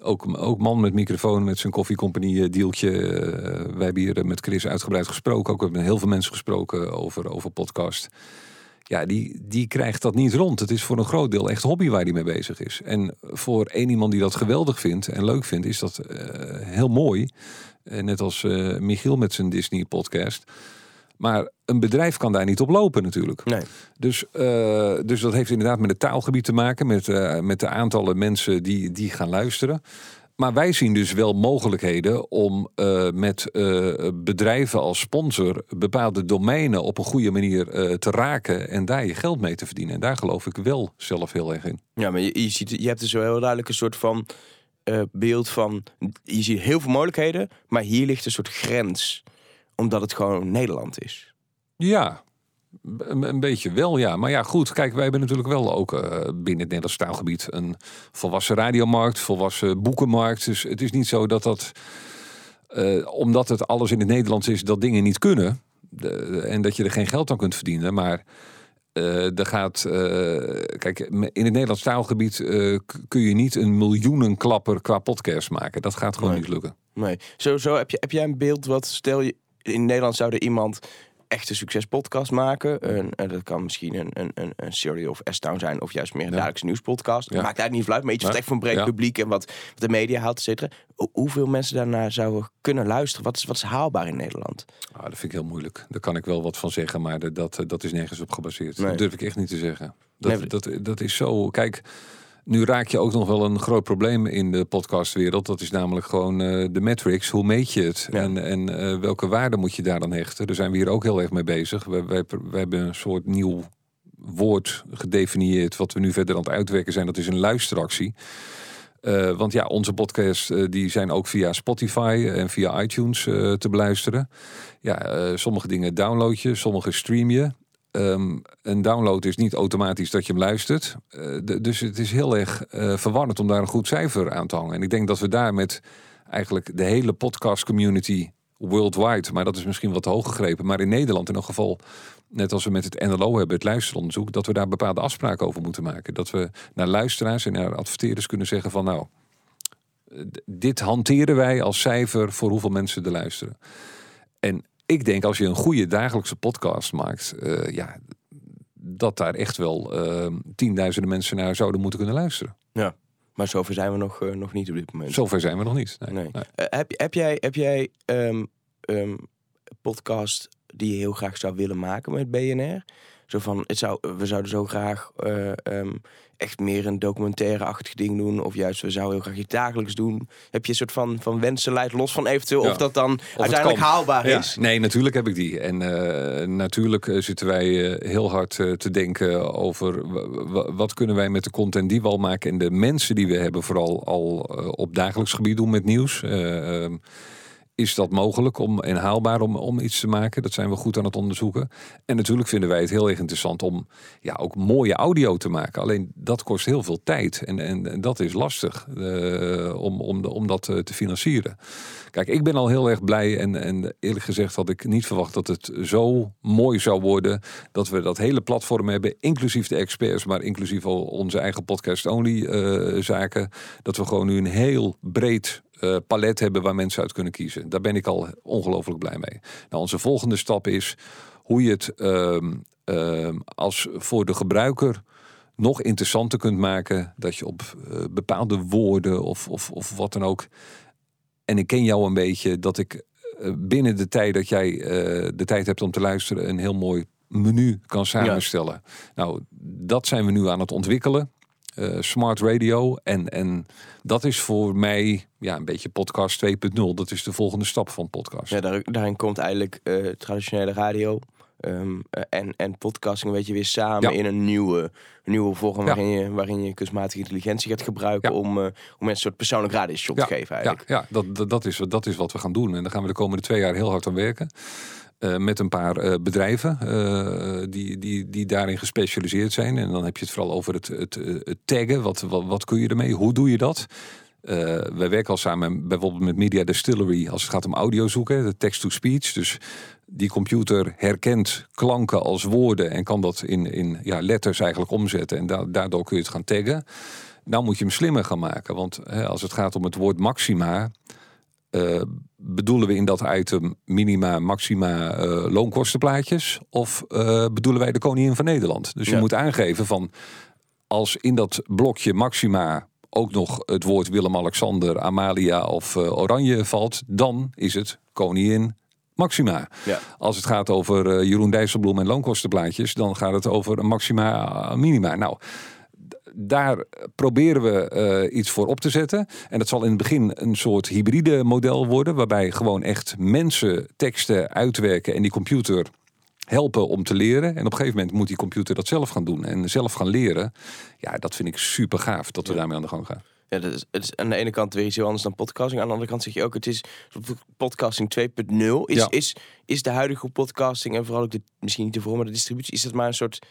Ook, ook man met microfoon, met zijn koffiecompagnie eh, dealtje. eh, wij hebben hier met Chris uitgebreid gesproken. Ook hebben met heel veel mensen gesproken over, over podcast. Ja, die, die krijgt dat niet rond. Het is voor een groot deel echt hobby waar hij mee bezig is. En voor één iemand die dat geweldig vindt en leuk vindt, is dat heel mooi. Net als Michiel met zijn Disney podcast. Maar een bedrijf kan daar niet op lopen natuurlijk. Nee. Dus, eh, dus dat heeft inderdaad met het taalgebied te maken, met, eh, met de aantallen mensen die, die gaan luisteren. maar wij zien dus wel mogelijkheden om eh, met bedrijven als sponsor bepaalde domeinen op een goede manier te raken en daar je geld mee te verdienen. En daar geloof ik wel zelf heel erg in. Ja, maar je, je, ziet, je hebt dus wel heel duidelijk een soort van beeld van... Je ziet heel veel mogelijkheden, maar hier ligt een soort grens. Omdat het gewoon Nederland is. Ja, een, beetje wel, ja. Maar ja, goed, kijk, wij hebben natuurlijk wel ook eh, binnen het Nederlands taalgebied een volwassen radiomarkt, volwassen boekenmarkt. Dus het is niet zo dat dat, eh, omdat het alles in het Nederlands is, dat dingen niet kunnen. De- en dat je er geen geld aan kunt verdienen. Maar er gaat, kijk, in het Nederlands taalgebied kun je niet een miljoenenklapper qua podcast maken. Dat gaat gewoon Nee. niet lukken. Nee. Sowieso heb, je, heb jij een beeld wat, stel je, in Nederland zou er iemand echt een succespodcast maken. Een, en dat kan misschien een, een, een, Serial of S-Town zijn, of juist meer een dagelijkse nieuwspodcast. Maakt eigenlijk niet veel uit, maar iets wat echt voor een breed publiek en wat, wat de media haalt, et cetera. Hoe- Hoeveel mensen daarnaar zouden kunnen luisteren? Wat is, wat is haalbaar in Nederland? Ah, dat vind ik heel moeilijk. Daar kan ik wel wat van zeggen, maar dat- dat, dat is nergens op gebaseerd. Dat durf ik echt niet te zeggen. Dat, dat, dat is zo. Kijk, nu raak je ook nog wel een groot probleem in de podcastwereld. Dat is namelijk gewoon eh, de metrics. Hoe meet je het? Ja. En, en eh, welke waarde moet je daar dan hechten? Daar zijn we hier ook heel erg mee bezig. We, wij, wij hebben een soort nieuw woord gedefinieerd. Wat we nu verder aan het uitwerken zijn. Dat is een luisteractie. Eh, want ja, onze podcasts die zijn ook via Spotify en via iTunes te beluisteren. Ja, sommige dingen download je, sommige stream je. Ehm, een download is niet automatisch dat je hem luistert. Eh, dus het is heel erg eh, verwarrend om daar een goed cijfer aan te hangen. En ik denk dat we daar met eigenlijk de hele podcast community worldwide, maar dat is misschien wat hoog gegrepen, maar in Nederland in elk geval, net als we met het NLO hebben, het luisteronderzoek, dat we daar bepaalde afspraken over moeten maken. Dat we naar luisteraars en naar adverteerders kunnen zeggen van nou, dit hanteren wij als cijfer voor hoeveel mensen er luisteren. En ik denk als je een goede dagelijkse podcast maakt, eh, ja, dat daar echt wel eh, tienduizenden mensen naar zouden moeten kunnen luisteren. Maar zover zijn we nog, eh, nog niet op dit moment. Zover zijn we nog niet. Nee, Nee. nee. Heb, heb jij, heb jij ehm, ehm, podcast die je heel graag zou willen maken met BNR? Zo van, het zou, we zouden zo graag eh, ehm, echt meer een documentaire-achtig ding doen. Of juist, we zouden heel graag iets dagelijks doen. Heb je een soort van, van wensenlijst los van eventueel Ja. of dat dan uiteindelijk haalbaar Ja, is? nee, natuurlijk heb ik die. En eh, natuurlijk eh, zitten wij eh, heel hard te denken over wat kunnen wij met de content die we al maken en de mensen die we hebben, vooral al op dagelijks gebied doen met nieuws. Is dat mogelijk om, en haalbaar om, om iets te maken? Dat zijn we goed aan het onderzoeken. En natuurlijk vinden wij het heel erg interessant om ja, ook mooie audio te maken. Alleen dat kost heel veel tijd. En, en, en dat is lastig eh, om, om, de, om dat eh, te financieren. Kijk, ik ben al heel erg blij. En, en eerlijk gezegd had ik niet verwacht dat het zo mooi zou worden. Dat we dat hele platform hebben. Inclusief de experts, maar inclusief al onze eigen podcast-only eh, zaken. Dat we gewoon nu een heel breed eh, palet hebben waar mensen uit kunnen kiezen. Daar ben ik al ongelooflijk blij mee. Nou, onze volgende stap is hoe je het ehm, ehm, als voor de gebruiker nog interessanter kunt maken. Dat je op eh, bepaalde woorden of, of, of wat dan ook. En ik ken jou een beetje dat ik eh, binnen de tijd dat jij de tijd hebt om te luisteren, een heel mooi menu kan samenstellen. Nou, dat zijn we nu aan het ontwikkelen. Eh, smart radio. En, en dat is voor mij ja, een beetje podcast 2.0. Dat is de volgende stap van podcast. Ja, daar, daarin komt eigenlijk eh, traditionele radio ehm, eh, en, en podcasting een beetje weer samen Ja. in een nieuwe, nieuwe vorm Ja. waarin, je, waarin je kunstmatige intelligentie gaat gebruiken Ja. om, om mensen een soort persoonlijk radioshow te geven eigenlijk. ja dat, dat, dat, is, dat is wat we gaan doen. En daar gaan we de komende twee jaar heel hard aan werken. Eh, met een paar eh, bedrijven eh, die, die, die daarin gespecialiseerd zijn. En dan heb je het vooral over het, het, het taggen. Wat, wat, kun je ermee? Hoe doe je dat? Eh, wij werken al samen bijvoorbeeld met Media Distillery als het gaat om audio zoeken, de text-to-speech. Dus die computer herkent klanken als woorden en kan dat in, in ja, letters eigenlijk omzetten. En da- daardoor kun je het gaan taggen. Nou moet je hem slimmer gaan maken. Want hè, als het gaat om het woord maxima, eh, bedoelen we in dat item minima, maxima eh, loonkostenplaatjes? Of eh, bedoelen wij de koningin van Nederland? Dus je Ja. moet aangeven van als in dat blokje maxima ook nog het woord Willem-Alexander, Amalia of Oranje valt, dan is het koningin Maxima. Ja. Als het gaat over Jeroen Dijsselbloem en loonkostenplaatjes, dan gaat het over een maxima, minima. Nou, daar proberen we eh, iets voor op te zetten. En dat zal in het begin een soort hybride model worden, waarbij gewoon echt mensen teksten uitwerken en die computer helpen om te leren. En op een gegeven moment moet die computer dat zelf gaan doen en zelf gaan leren. Ja, dat vind ik super gaaf dat we daarmee aan de gang gaan. Ja, dat is, het is aan de ene kant weer iets heel anders dan podcasting. Aan de andere kant zeg je ook, het is podcasting 2.0. Is, Ja. is, is de huidige podcasting en vooral ook de, misschien niet de vorm, maar de distributie, is dat maar een soort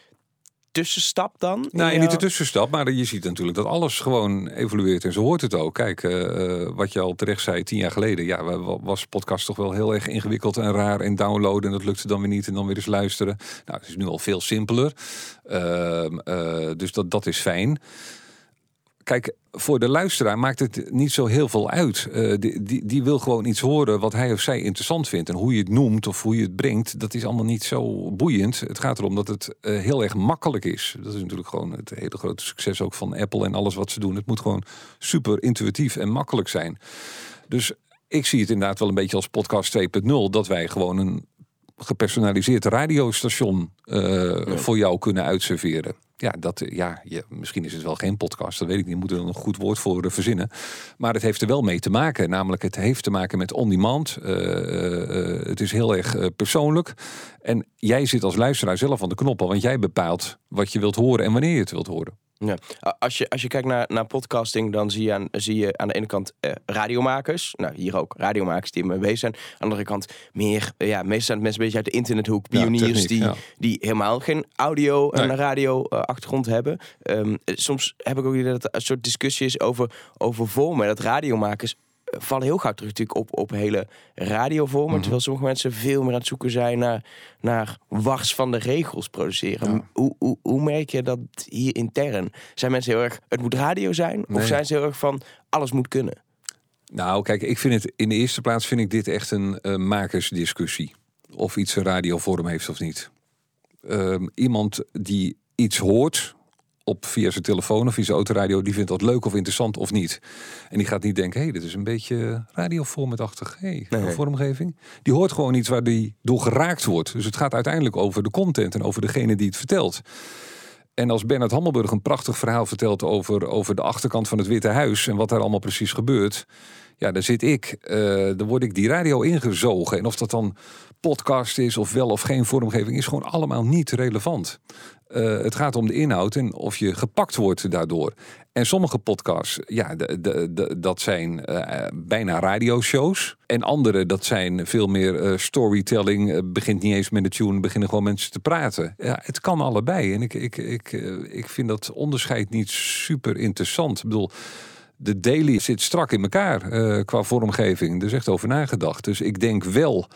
tussenstap dan? in Nou, jouw- niet de tussenstap, maar je ziet natuurlijk dat alles gewoon evolueert. En zo hoort het ook. Kijk, eh, eh, wat je al terecht zei, tien jaar geleden, ja, wa- wa- was podcast toch wel heel erg ingewikkeld en raar en downloaden. En dat lukte dan weer niet en dan weer eens luisteren. Nou, het is nu al veel simpeler. Ehm, eh, dus dat, dat is fijn. Kijk, voor de luisteraar maakt het niet zo heel veel uit. Eh, die, die, wil gewoon iets horen wat hij of zij interessant vindt. En hoe je het noemt of hoe je het brengt, dat is allemaal niet zo boeiend. Het gaat erom dat het eh, heel erg makkelijk is. Dat is natuurlijk gewoon het hele grote succes ook van Apple en alles wat ze doen. Het moet gewoon super intuïtief en makkelijk zijn. Dus ik zie het inderdaad wel een beetje als podcast 2.0. Dat wij gewoon een gepersonaliseerd radiostation eh, voor jou kunnen uitserveren. Ja, dat, eh, ja je, misschien is het wel geen podcast, dat weet ik niet. Moeten er een goed woord voor eh, verzinnen. Maar het heeft er wel mee te maken. Namelijk, het heeft te maken met on-demand. Het is heel erg persoonlijk. En jij zit als luisteraar zelf aan de knoppen, want jij bepaalt wat je wilt horen en wanneer je het wilt horen. Ja. Als je, als je kijkt naar, naar podcasting, dan zie je, aan, zie je aan de ene kant eh, radiomakers. Nou, hier ook radiomakers die ermee bezig zijn. Aan de andere kant meer, eh, ja, meestal zijn het mensen een beetje uit de internethoek. Ja, Pioniers techniek, die, ja. die helemaal geen audio en Nee. radio eh, achtergrond hebben. Ehm, eh, soms heb ik ook idee dat er een soort discussie is over, over vormen. Dat radiomakers eh, vallen heel gauw terug natuurlijk op, op hele radiovormen. Mhm. Terwijl sommige mensen veel meer aan het zoeken zijn naar, naar wars van de regels produceren. Ja. Hoe, hoe, hoe merk je dat hier intern? Zijn mensen heel erg, het moet radio zijn? Of zijn ze heel erg van, alles moet kunnen? Nou, kijk, ik vind het in de eerste plaats vind ik dit echt een makersdiscussie. Of iets een radiovorm heeft of niet. Ehm, iemand die iets hoort op via zijn telefoon of via zijn autoradio, die vindt dat leuk of interessant of niet. En die gaat niet denken, hé, hey, dit is een beetje radioformatachtig. Hé, hey, Nee. vormgeving. Die hoort gewoon iets waar die door geraakt wordt. Dus het gaat uiteindelijk over de content en over degene die het vertelt. En als Bernard Hammelburg een prachtig verhaal vertelt over, over de achterkant van het Witte Huis en wat daar allemaal precies gebeurt. Ja, daar zit ik. eh dan word ik die radio ingezogen. En of dat dan podcast is of wel of geen vormgeving, is gewoon allemaal niet relevant. Eh, het gaat om de inhoud en of je gepakt wordt daardoor. En sommige podcasts, ja, de, de, dat zijn eh, bijna radioshows. En andere, dat zijn veel meer eh, storytelling. Begint niet eens met de tune, beginnen gewoon mensen te praten. Ja, het kan allebei. En ik, ik, ik, ik vind dat onderscheid niet super interessant. Ik bedoel, de daily zit strak in elkaar qua vormgeving. Er is echt over nagedacht. Dus ik denk wel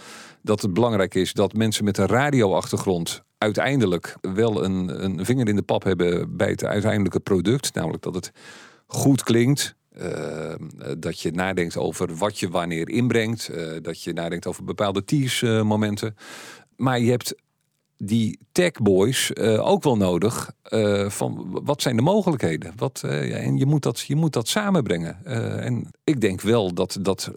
dat het belangrijk is dat mensen met een radioachtergrond uiteindelijk wel een, een vinger in de pap hebben bij het uiteindelijke product. Namelijk dat het goed klinkt. eh, dat je nadenkt over wat je wanneer inbrengt. eh, dat je nadenkt over bepaalde tease momenten. Maar je hebt die techboys eh ook wel nodig. eh, van wat zijn de mogelijkheden? Wat, eh, ja, en je moet dat, je moet dat samenbrengen. Eh, en ik denk wel dat, dat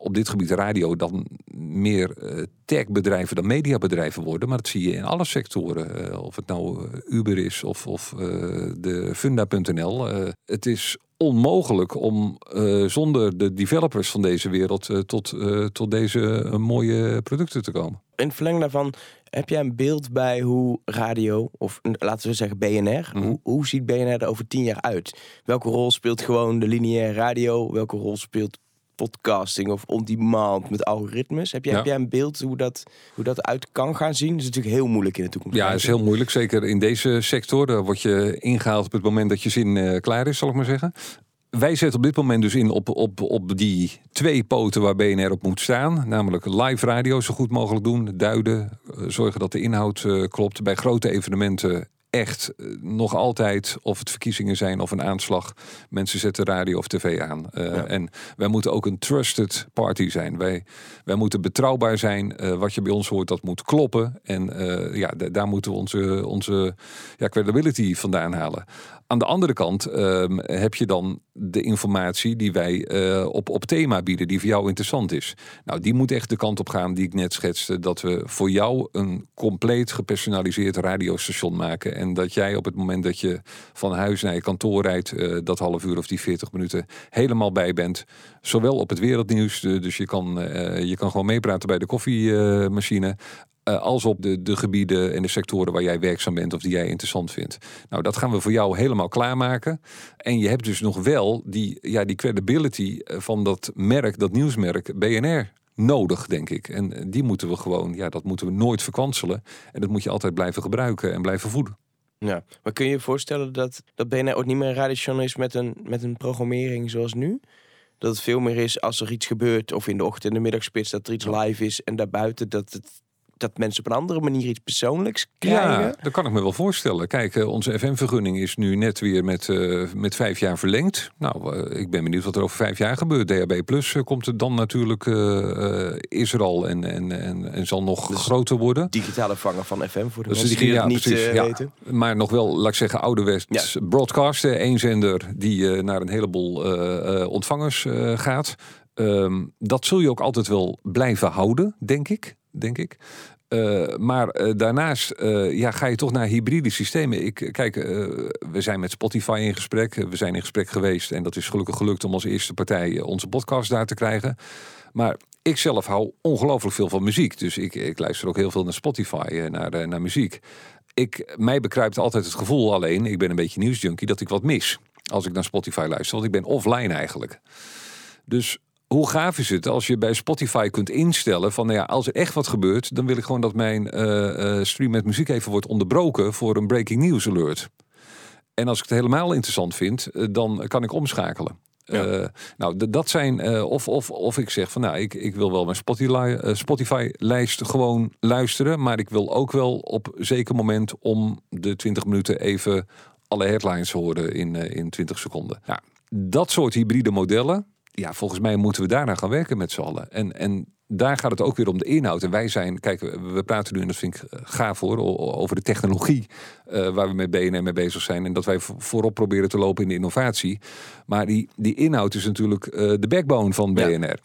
op dit gebied radio dan meer eh, techbedrijven dan mediabedrijven worden. Maar dat zie je in alle sectoren. Eh, of het nou eh, Uber is of, of de Funda.nl. Het is onmogelijk om zonder de developers van deze wereld tot, tot deze mooie producten te komen. In het verlengde daarvan, heb jij een beeld bij hoe radio, of laten we zeggen BNR, Mhm. hoe, hoe ziet BNR er over tien jaar uit? Welke rol speelt gewoon de lineaire radio? Welke rol speelt podcasting of on-demand met algoritmes? Heb jij, Ja. heb jij een beeld hoe dat, hoe dat uit kan gaan zien? Dat is natuurlijk heel moeilijk in de toekomst. Ja, het is heel moeilijk. Zeker in deze sector. Daar word je ingehaald op het moment dat je zin eh, klaar is, zal ik maar zeggen. Wij zetten op dit moment dus in op, op, op die twee poten waar BNR op moet staan. Namelijk live radio zo goed mogelijk doen. Duiden, eh, zorgen dat de inhoud eh, klopt. Bij grote evenementen echt eh, nog altijd, of het verkiezingen zijn of een aanslag. Mensen zetten radio of tv aan. Eh, En wij moeten ook een trusted party zijn. Wij, wij moeten betrouwbaar zijn. Eh, wat je bij ons hoort, dat moet kloppen. En ja, da- daar moeten we onze, onze ja, credibility vandaan halen. Aan de andere kant ehm, heb je dan de informatie die wij eh, op, op thema bieden, die voor jou interessant is. Nou, die moet echt de kant op gaan die ik net schetste. Dat we voor jou een compleet gepersonaliseerd radiostation maken. En dat jij op het moment dat je van huis naar je kantoor rijdt, eh, dat half uur of die 40 minuten helemaal bij bent. Zowel op het wereldnieuws, eh, dus je kan, je kan gewoon meepraten bij de koffiemachine. Eh, als op de, de gebieden en de sectoren waar jij werkzaam bent of die jij interessant vindt. Nou, dat gaan we voor jou helemaal klaarmaken. En je hebt dus nog wel die, ja, die credibility eh, van dat merk, dat nieuwsmerk BNR nodig, denk ik. En eh, die moeten we gewoon, ja, dat moeten we nooit verkwanselen. En dat moet je altijd blijven gebruiken en blijven voeden. Ja, maar kun je je voorstellen dat, dat BNR ook niet meer een radiostation is met een, met een programmering zoals nu? Dat het veel meer is als er iets gebeurt, of in de ochtend, in de middagspits, dat er iets live is. En daarbuiten dat, het, dat mensen op een andere manier iets persoonlijks krijgen. Ja, dat kan ik me wel voorstellen. Kijk, eh, onze FM-vergunning is nu net weer met, eh, met vijf jaar verlengd. Nou, eh, ik ben benieuwd wat er over vijf jaar gebeurt. DHB Plus komt er dan natuurlijk, is er al en, en, en, en zal nog groter worden. Digitale vanger van FM voor de Dus mensen die- die ja, niet precies, ja. weten. Maar nog wel, laat ik zeggen, ouderwets broadcasten. Eén zender die naar een heleboel ontvangers gaat. Ehm, dat zul je ook altijd wel blijven houden, denk ik. Denk ik. Eh, maar eh, daarnaast eh, ja, ga je toch naar hybride systemen. Ik, kijk, we zijn met Spotify in gesprek. We zijn in gesprek geweest. En dat is gelukkig gelukt om als eerste partij onze podcast daar te krijgen. Maar ik zelf hou ongelooflijk veel van muziek. Dus ik, ik luister ook heel veel naar Spotify, naar, naar muziek. Ik, mij bekruipt altijd het gevoel alleen, ik ben een beetje nieuwsjunkie, dat ik wat mis. Als ik naar Spotify luister. Want ik ben offline eigenlijk. Dus hoe gaaf is het als je bij Spotify kunt instellen van, nou ja, als er echt wat gebeurt, dan wil ik gewoon dat mijn eh, eh, stream met muziek even wordt onderbroken voor een breaking news alert. En als ik het helemaal interessant vind, eh, dan kan ik omschakelen. Nou, dat zijn, of, of, of ik zeg van nou, ik, ik wil wel mijn Spotify, Spotify-lijst gewoon luisteren, maar ik wil ook wel op zeker moment om de 20 minuten even alle headlines horen in, in 20 seconden. Nou, dat soort hybride modellen, ja, volgens mij moeten we daarna gaan werken met z'n allen. En, en daar gaat het ook weer om de inhoud. En wij zijn, kijk, we praten nu, en dat vind ik eh, gaaf hoor, over de technologie eh, waar we met BNR mee bezig zijn. En dat wij vo- voorop proberen te lopen in de innovatie. Maar die, die inhoud is natuurlijk eh, de backbone van BNR.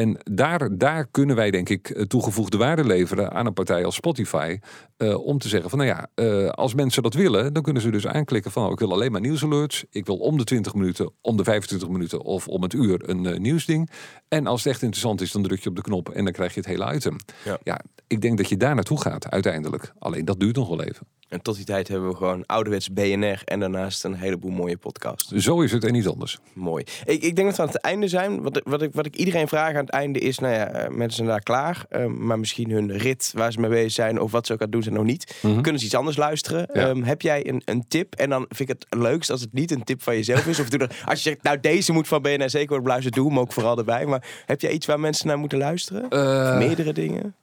En daar, daar kunnen wij, denk ik, eh, toegevoegde waarde leveren aan een partij als Spotify. eh, om te zeggen van, nou ja, eh, als mensen dat willen, dan kunnen ze dus aanklikken van, oh, ik wil alleen maar nieuwsalerts. Ik wil om de 20 minuten, om de 25 minuten of om het uur een nieuwsding. En als het echt interessant is, dan druk je op de knop en dan krijg je het hele item. Ja. ja, ik denk dat je daar naartoe gaat uiteindelijk. Alleen dat duurt nog wel even. En tot die tijd hebben we gewoon ouderwets BNR en daarnaast een heleboel mooie podcasts. Zo is het en niet anders. Mooi. Ik, ik denk dat we aan het einde zijn. Wat, wat, ik, wat ik iedereen vraag aan het einde is, nou ja, eh, mensen zijn daar klaar. eh, maar misschien hun rit waar ze mee bezig zijn of wat ze ook aan het doen zijn nog niet. Mhm. Kunnen ze iets anders luisteren? Ja. Ehm, heb jij een, een tip? En dan vind ik het leukst als het niet een tip van jezelf is. Of doe er, [LAUGHS] als je zegt, nou deze moet van BNR zeker worden beluisterd, doe hem ook vooral erbij. Maar heb jij iets waar mensen naar moeten luisteren? Eh, meerdere dingen?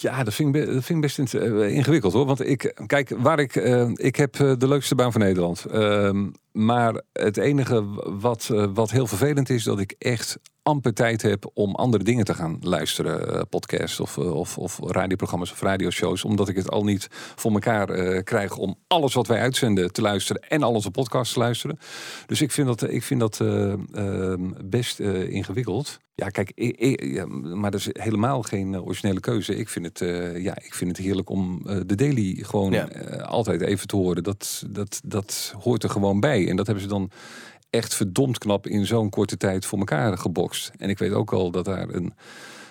Ja, dat vind ik, dat vind best eh, ingewikkeld hoor. Want ik, kijk, waar ik, eh, ik heb eh, de leukste baan van Nederland. Ehm, maar het enige wat, wat heel vervelend is, dat ik echt amper tijd heb om andere dingen te gaan luisteren. eh, podcasts of, eh, of, of radioprogramma's of radioshows. Omdat ik het al niet voor elkaar eh, krijg om alles wat wij uitzenden te luisteren en al onze podcasts te luisteren. Dus ik vind dat, ik vind dat eh, ehm, best ingewikkeld. Ja, kijk, ik, ik- ja, maar dat is helemaal geen originele keuze. Ik vind het, ja, ik vind het heerlijk om de daily gewoon Ja. altijd even te horen. Dat, dat, dat hoort er gewoon bij. En dat hebben ze dan echt verdomd knap in zo'n korte tijd voor elkaar gebokst. En ik weet ook al dat daar een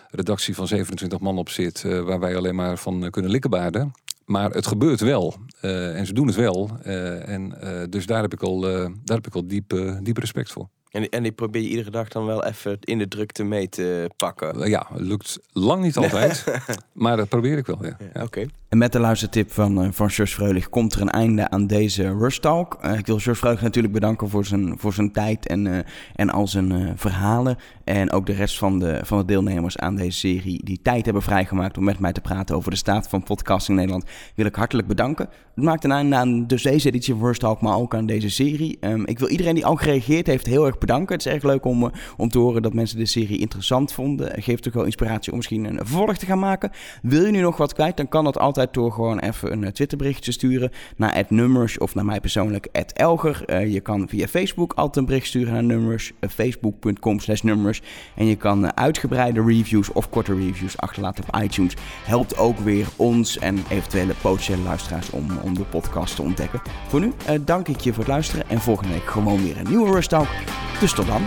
redactie van 27 man op zit, eh, waar wij alleen maar van eh, kunnen likkenbaarden. Maar het gebeurt wel. eh, en ze doen het wel. en dus daar heb ik al, daar heb ik al diep, diep respect voor. En, en die probeer je iedere dag dan wel even in de drukte mee te pakken. Eh, ja, het lukt lang niet altijd. [LAUGHS] maar dat probeer ik wel. Ja. Ja. Oké. En met de luistertip van, eh, van George Freulich komt er een einde aan deze Rush Talk. Eh, ik wil George Freulich natuurlijk bedanken voor zijn, voor zijn tijd en, eh, en al zijn eh, verhalen. En ook de rest van de, van de deelnemers aan deze serie die tijd hebben vrijgemaakt om met mij te praten over de staat van podcasting in Nederland. Wil ik hartelijk bedanken. Het maakt een einde aan dus deze editie van maar ook aan deze serie. Ehm, ik wil iedereen die al gereageerd heeft heel erg bedanken. Het is erg leuk om, om te horen dat mensen de serie interessant vonden. Geeft ook wel inspiratie om misschien een vervolg te gaan maken. Wil je nu nog wat kwijt, dan kan dat altijd door gewoon even een Twitterberichtje te sturen naar nummers of naar mij persoonlijk Elger. je kan via Facebook altijd een bericht sturen naar nummers, facebook.com slash. En je kan uitgebreide reviews of korte reviews achterlaten op iTunes. Helpt ook weer ons en eventuele potentiële luisteraars om, om de podcast te ontdekken. Voor nu dank ik je voor het luisteren en volgende week gewoon weer een nieuwe Rush Talk. Dus tot dan.